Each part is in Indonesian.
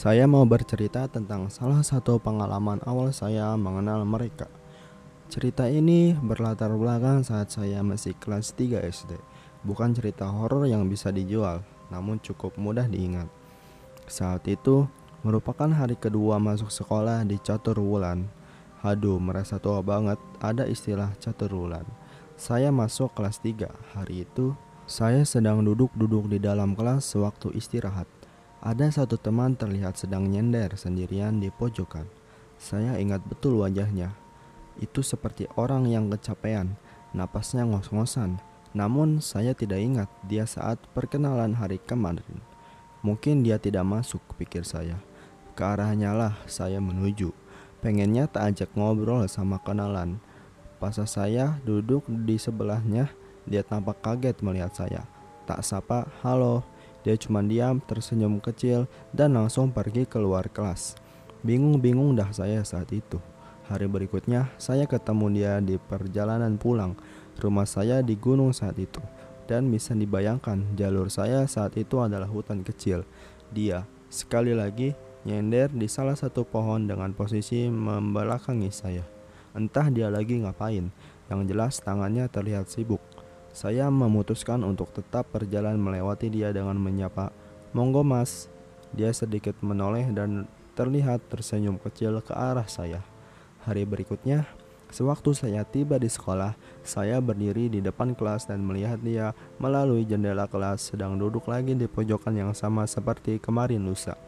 Saya mau bercerita tentang salah satu pengalaman awal saya mengenal mereka. Cerita ini berlatar belakang saat saya masih kelas 3 SD. Bukan cerita horor yang bisa dijual, namun cukup mudah diingat. Saat itu merupakan hari kedua masuk sekolah di catur wulan. Haduh, merasa tua banget ada istilah catur wulan. Saya masuk kelas 3. Hari itu saya sedang duduk-duduk di dalam kelas sewaktu istirahat. Ada satu teman terlihat sedang nyender sendirian di pojokan. Saya ingat betul wajahnya. Itu seperti orang yang kecapean, napasnya ngos-ngosan. Namun saya tidak ingat dia saat perkenalan hari kemarin. Mungkin dia tidak masuk, pikir saya. Ke arahnya lah saya menuju. Pengennya tak ajak ngobrol sama kenalan. Pas saya duduk di sebelahnya, dia tampak kaget melihat saya. Tak sapa, halo. Dia cuma diam, tersenyum kecil, dan langsung pergi keluar kelas. Bingung-bingung dah saya saat itu. Hari berikutnya, saya ketemu dia di perjalanan pulang. Rumah saya di gunung saat itu. Dan bisa dibayangkan, jalur saya saat itu adalah hutan kecil. Dia, sekali lagi, nyender di salah satu pohon dengan posisi membelakangi saya. Entah dia lagi ngapain, yang jelas tangannya terlihat sibuk. Saya memutuskan untuk tetap berjalan melewati dia dengan menyapa, "Monggo, Mas." Dia sedikit menoleh dan terlihat tersenyum kecil ke arah saya. Hari berikutnya, sewaktu saya tiba di sekolah, saya berdiri di depan kelas dan melihat dia melalui jendela kelas sedang duduk lagi di pojokan yang sama seperti kemarin lusa.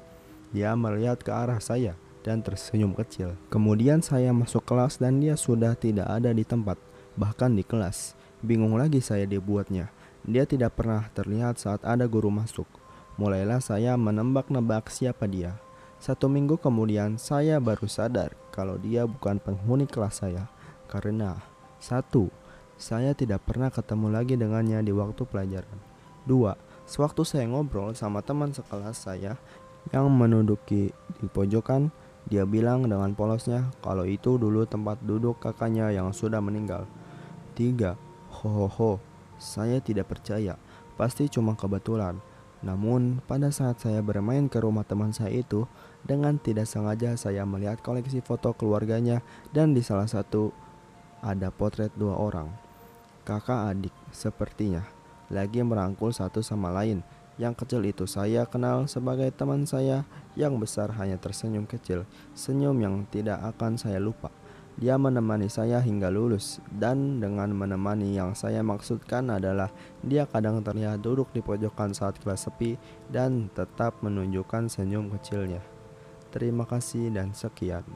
Dia melihat ke arah saya dan tersenyum kecil. Kemudian saya masuk kelas dan dia sudah tidak ada di tempat, bahkan di kelas. Bingung lagi saya dibuatnya. Dia tidak pernah terlihat saat ada guru masuk. Mulailah saya menebak-nebak siapa dia. Satu minggu kemudian saya baru sadar kalau dia bukan penghuni kelas saya. Karena satu, saya tidak pernah ketemu lagi dengannya di waktu pelajaran. Dua, sewaktu saya ngobrol sama teman sekelas saya yang menduduki di pojokan, dia bilang dengan polosnya kalau itu dulu tempat duduk kakaknya yang sudah meninggal. Tiga, Hohoho, saya tidak percaya. Pasti cuma kebetulan. Namun, pada saat saya bermain ke rumah teman saya itu, dengan tidak sengaja saya melihat koleksi foto keluarganya dan di salah satu ada potret dua orang. Kakak adik sepertinya lagi merangkul satu sama lain. Yang kecil itu saya kenal sebagai teman saya, yang besar hanya tersenyum kecil, senyum yang tidak akan saya lupa. Dia menemani saya hingga lulus, dan dengan menemani yang saya maksudkan adalah dia kadang terlihat duduk di pojokan saat kelas sepi dan tetap menunjukkan senyum kecilnya. Terima kasih dan sekian.